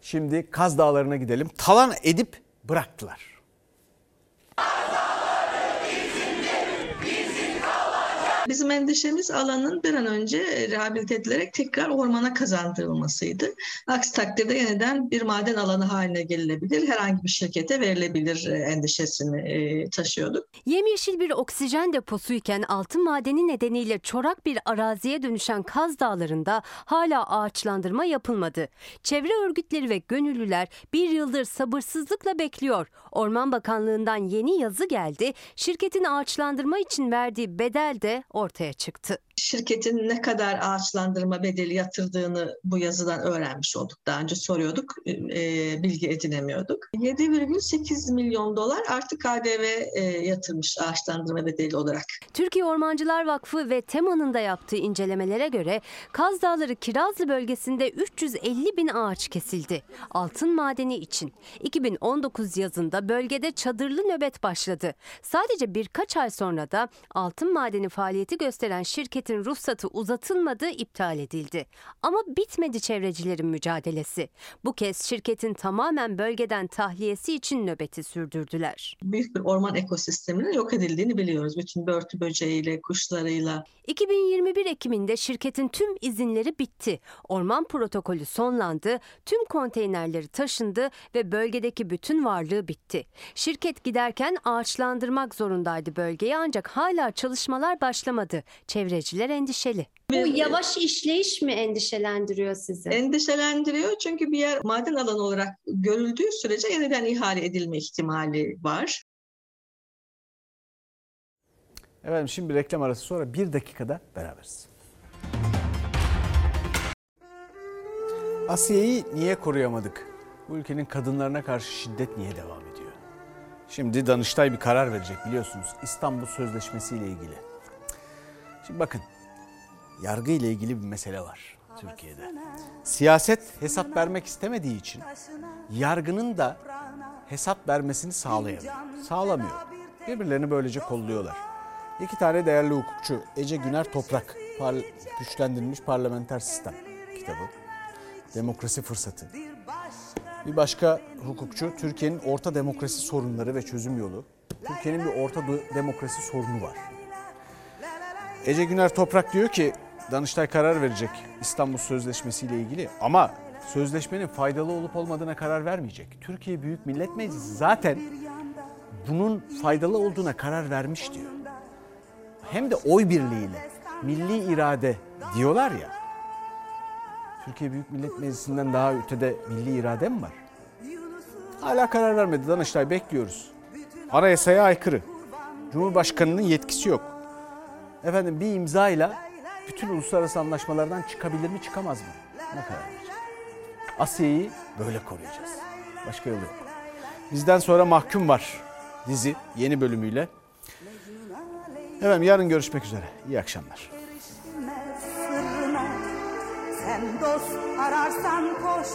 Speaker 1: Şimdi Kaz Dağları'na gidelim. Talan edip bıraktılar.
Speaker 48: Bizim endişemiz alanın bir an önce rehabilite edilerek tekrar ormana kazandırılmasıydı. Aksi takdirde yeniden bir maden alanı haline gelinebilir, herhangi bir şirkete verilebilir e, endişesini e, taşıyorduk.
Speaker 26: Yemyeşil bir oksijen deposuyken altın madeni nedeniyle çorak bir araziye dönüşen Kaz Dağları'nda hala ağaçlandırma yapılmadı. Çevre örgütleri ve gönüllüler bir yıldır sabırsızlıkla bekliyor. Orman Bakanlığı'ndan yeni yazı geldi. Şirketin ağaçlandırma için verdiği bedel de ortaya çıktı.
Speaker 48: Şirketin ne kadar ağaçlandırma bedeli yatırdığını bu yazıdan öğrenmiş olduk. Daha önce soruyorduk, e, bilgi edinemiyorduk. 7,8 milyon dolar artık KDV e, yatırmış ağaçlandırma bedeli olarak.
Speaker 26: Türkiye Ormancılar Vakfı ve TEMA'nın da yaptığı incelemelere göre Kaz Dağları Kirazlı bölgesinde 350 bin ağaç kesildi. Altın madeni için. 2019 yazında bölgede çadırlı nöbet başladı. Sadece birkaç ay sonra da altın madeni faaliyeti gösteren şirketin ruhsatı uzatılmadı, iptal edildi. Ama bitmedi çevrecilerin mücadelesi. Bu kez şirketin tamamen bölgeden tahliyesi için nöbeti sürdürdüler.
Speaker 48: Büyük bir orman ekosisteminin yok edildiğini biliyoruz. Bütün börtü böceğiyle, kuşlarıyla.
Speaker 26: 2021 Ekim'inde şirketin tüm izinleri bitti. Orman protokolü sonlandı, tüm konteynerleri taşındı ve bölgedeki bütün varlığı bitti. Şirket giderken ağaçlandırmak zorundaydı bölgeyi ancak hala çalışmalar başlamadı. Çevreciler endişeli.
Speaker 49: Bu yavaş işleyiş mi endişelendiriyor sizi?
Speaker 48: Endişelendiriyor çünkü bir yer maden alanı olarak görüldüğü sürece yeniden ihale edilme ihtimali var.
Speaker 1: Efendim şimdi bir reklam arası sonra bir dakikada beraberiz. Asiye'yi niye koruyamadık? Bu ülkenin kadınlarına karşı şiddet niye devam ediyor? Şimdi Danıştay bir karar verecek biliyorsunuz İstanbul Sözleşmesi ile ilgili. Şimdi bakın yargı ile ilgili bir mesele var Türkiye'de. Siyaset hesap vermek istemediği için yargının da hesap vermesini sağlayamıyor. Sağlamıyor. Birbirlerini böylece kolluyorlar. İki tane değerli hukukçu Ece Güner Toprak Par Güçlendirilmiş Parlamenter Sistem kitabı. Demokrasi Fırsatı. Bir başka hukukçu Türkiye'nin orta demokrasi sorunları ve çözüm yolu. Türkiye'nin bir orta demokrasi sorunu var. Ece Güner Toprak diyor ki Danıştay karar verecek İstanbul Sözleşmesi ile ilgili ama sözleşmenin faydalı olup olmadığına karar vermeyecek. Türkiye Büyük Millet Meclisi zaten bunun faydalı olduğuna karar vermiş diyor. Hem de oy birliğiyle milli irade diyorlar ya. Türkiye Büyük Millet Meclisi'nden daha ötede milli irade mi var? Hala karar vermedi Danıştay bekliyoruz. Anayasaya aykırı. Cumhurbaşkanının yetkisi yok. Efendim bir imzayla bütün uluslararası anlaşmalardan çıkabilir mi çıkamaz mı? Ne verecek? Asya'yı böyle koruyacağız. Başka yolu yok. Bizden sonra mahkum var dizi yeni bölümüyle. Efendim yarın görüşmek üzere. İyi akşamlar.
Speaker 50: Sen dost ararsan koş